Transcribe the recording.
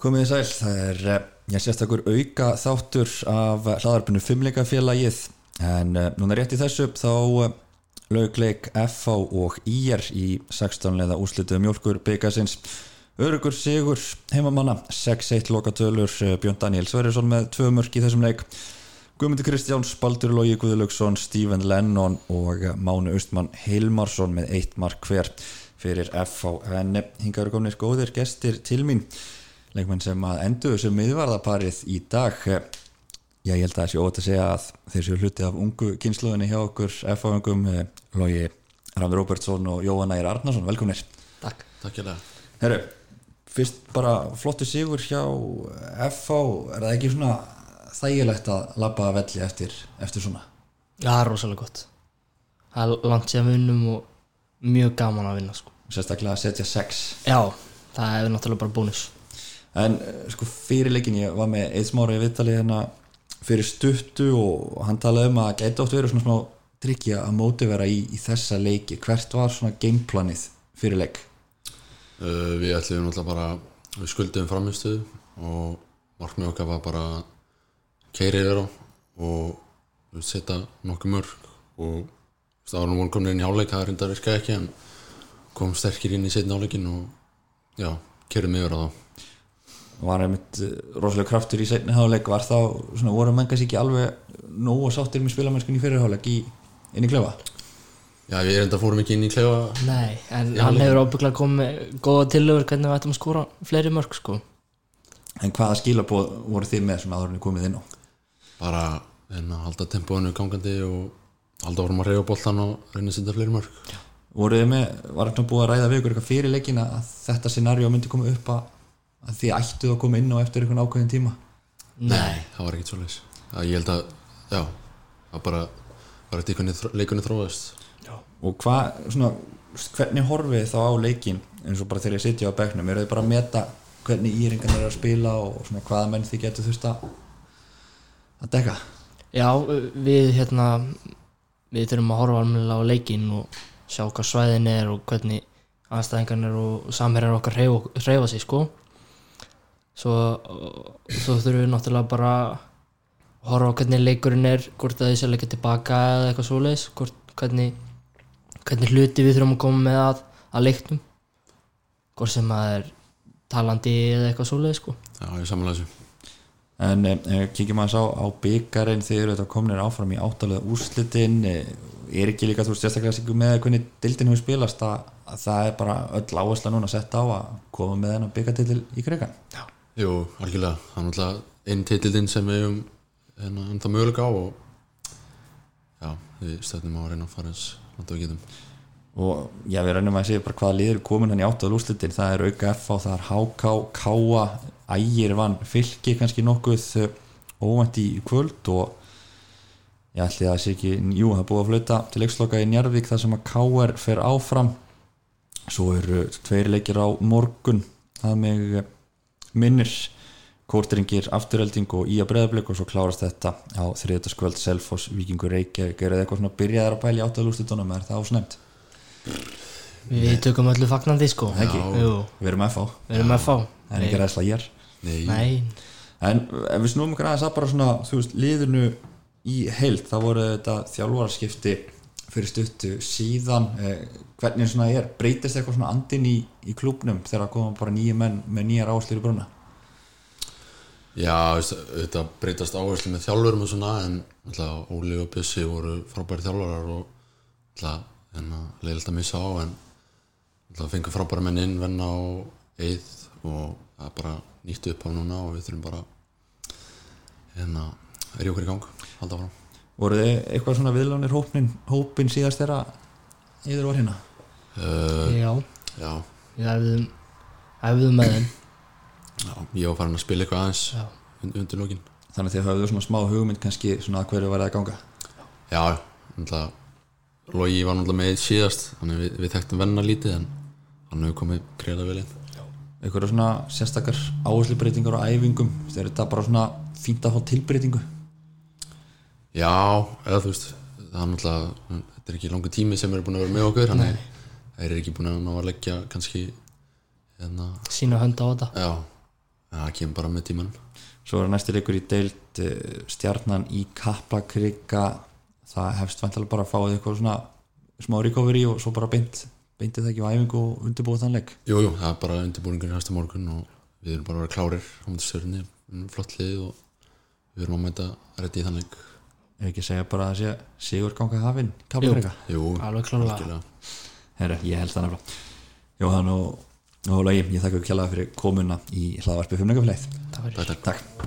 Komið þið sæl, það er eh, ég sérstakur auka þáttur af hlaðarpinu Fimmleikafélagið en uh, núna rétt í þessu þá uh, laugleik FH og IR í 16 leða úslitu mjölkur byggasins Örugur Sigur heimamanna 6-1 lokatölur Björn Daniel Sverjesson með tvö mörk í þessum leik. Guðmundur Kristjáns, Baldur Lógi Guðlaugsson, Stephen Lennon og Mánu Austmann Hilmarsson með eitt mark hver fyrir FH en hinga eru komnir góðir gestir til mín leikmenn sem að endur sem miðvarðaparið í dag. Já ég held að það sé ótt að segja að þeir séu hluti af ungu kynsluðinni hjá okkur FH-ungum, Lógi Rafður Róbertsson og Jóhann Ægir Arnarsson, velkomnir. Takk. Takk ég lega Herru, fyrst bara flottu sigur hjá FH, er það ekki svona þægilegt að labba að velli eftir, eftir svona? Já, rosalega gott. Það er langt sér að vinnum og mjög gaman að vinna sko. Sérstaklega að setja sex. Já, það er náttúrulega bara bónus En eh, sko fyrir leikin ég var með eitt smára í viðtali hérna fyrir stuttu og hann talaði um að gæti oft verið svona smá tryggja að mótivera í, í þessa leiki. Hvert var svona gameplanið fyrir leik? Uh, Við ætlum náttúrulega bara við skuldum framistuðu og markmið okkar var bara keiri yfir á og setja nokkuð mörg og það var nú von komin inn í háleik það reyndar virkaði ekki en kom sterkir inn í setna háleikin og já, keirum yfir á þá var einmitt eh, rosalega kraftur í setni háleik var þá, svona voru menn kannski ekki alveg nóg og sáttir með spilamennskunni í fyrirháleik í, inn í klefa? Já, við reynda fórum ekki inn í klefa. Nei, en hann hefur ábygglega komið góða tilöfur hvernig við ættum að skóra fleiri mörg sko. en hvaða skilabóð voru þið með svona áðurinn komið inn á? Bara en að halda tempóinu gangandi og halda vorum að reyja boltan og reyna að setja fleiri mörg voru þið með, var eitthvað búið að ræða við ykkur eitthvað fyrir leikina að þetta scenario myndi koma upp að, að þið ættuð að koma inn á eftir einhvern ákveðin tíma? Nei, það var ekkert svoleiðis. Ég held að, já það bara var eftir þró- leikunni þróaðist. Og hvað, svona, hvernig horfið þá á leikin eins og bara þegar ég sitja á bekknum eru þið bara að meta hvernig íringan er að spila og svona hvaða menn þið getur þurft að að dekka? Já, við hérna við þurfum að horfa almennilega á leikinn og sjá hvað svæðin er og hvernig aðstæðingarnir og samherjar okkar hreyfa, hreyfa sig sko svo, svo þurfum við náttúrulega bara að horfa á hvernig leikurinn er hvort að þessi að leika tilbaka eða eitthvað svoleiðis hvernig, hvernig hluti við þurfum að koma með að, að leiknum. Hvort sem að er talandi eða eitthvað svoleiðis sko. Já, ég samanlega þessu. En eh, kíkjum að sá á byggarinn þegar eru þetta komnir áfram í áttalega úrslitin eh, er ekki líka þú sérstaklega sig með hvernig dildin hefur spilast að, að það er bara öll áhersla núna sett á að koma með þennan byggartitil í krigan Jú, algjörlega, það er náttúrulega einn titildinn sem við hefum hérna, ennþá möguleika á og já, við stöðnum á að reyna að fara eins langt við getum. Og já við rennum að segja bara hvaða liður er komin hann í áttalega úrslitin það er auka F og það er HK, Káa ægir vann fylki kannski nokkuð eh, óvænt í kvöld og ég ætli að það sé ekki jú, það er búið að flauta til leiksloka í Njarvík þar sem að Káar fer áfram. Svo eru tveir leikir á morgun. Það mig eh, minnir Kórtringir, Afturhelding og Ía Breðablík og svo klárast þetta á þriðutaskvöld Selfoss, Víkingur, Reykjavík. Er það eitthvað svona byrjaðar að pæla í áttaðalústitunum er það ásnæmt? Við tökum öllu fagnandi sko. Ekki? Jú, Við erum FH, við erum að fá það er ekki ræðsla ég er Nei, Nei, en ef við snúum okkur aðeins að bara svona þú veist, liðinu í heild. Þá voru þetta þjálfarskipti fyrir stuttu síðan eh, hvernig svona er, breytist eitthvað svona andin í, í klúbnum þegar koma bara nýja menn með nýjar áslur í bruna? Já, þetta breytast áherslu með þjálfurum og svona en alltaf Óli og Bjössi voru frábæri þjálfarar og alltaf hérna, leiðilegt að missa á en alltaf fengur frábæri menn inn venna og eið og það er bara nýtt upp á núna og við þurfum bara hérna, er í okkur í gang halda fram voru þið eitthvað svona viðlánir hópin, hópin síðast þeirra yfir var hérna? Uh, já, Já, við æfðum æfðum með þeim. Já, ég var farin að spila eitthvað aðeins Já. und, undir lókin þannig að þið hafðu svona smá hugmynd kannski svona að hverju var það að ganga? Já, alltaf Logi var náttúrulega með síðast þannig við, við þekktum venna lítið en hann hefur komið greiða vel inn. Eitthvað svona sérstakar áherslubreytingar og æfingum? Þegar þetta bara svona fínt að fá tilbreytingu Já, eða þú veist það er náttúrulega, þetta er ekki langur tími sem er búin að vera með okkur þannig það er ekki búin að ná að leggja kannski hérna, sína hönd á þetta. Já það kemur bara með tíman Svo er næsti leikur í deild uh, stjarnan í Kaplakrika. Það hefst vantilega bara að fáið eitthvað svona smá recovery og svo bara beint beintið það ekki á æfingu og undirbúið þann leik? Jú, jú, það er bara undirbúningur næsta morgun og við erum bara að vera klárir á mútið stjörni, flott lið og við erum að mæta rétti í þannig ef ekki segja bara að sigur ganga hafinn Alveg. Herra, ég held það nefnilega Jóhann og, og Lagi, ég þakka ekki kjalla fyrir komuna í hlaðvarpi 5. leik Takk fyrir Takk, takk. Takk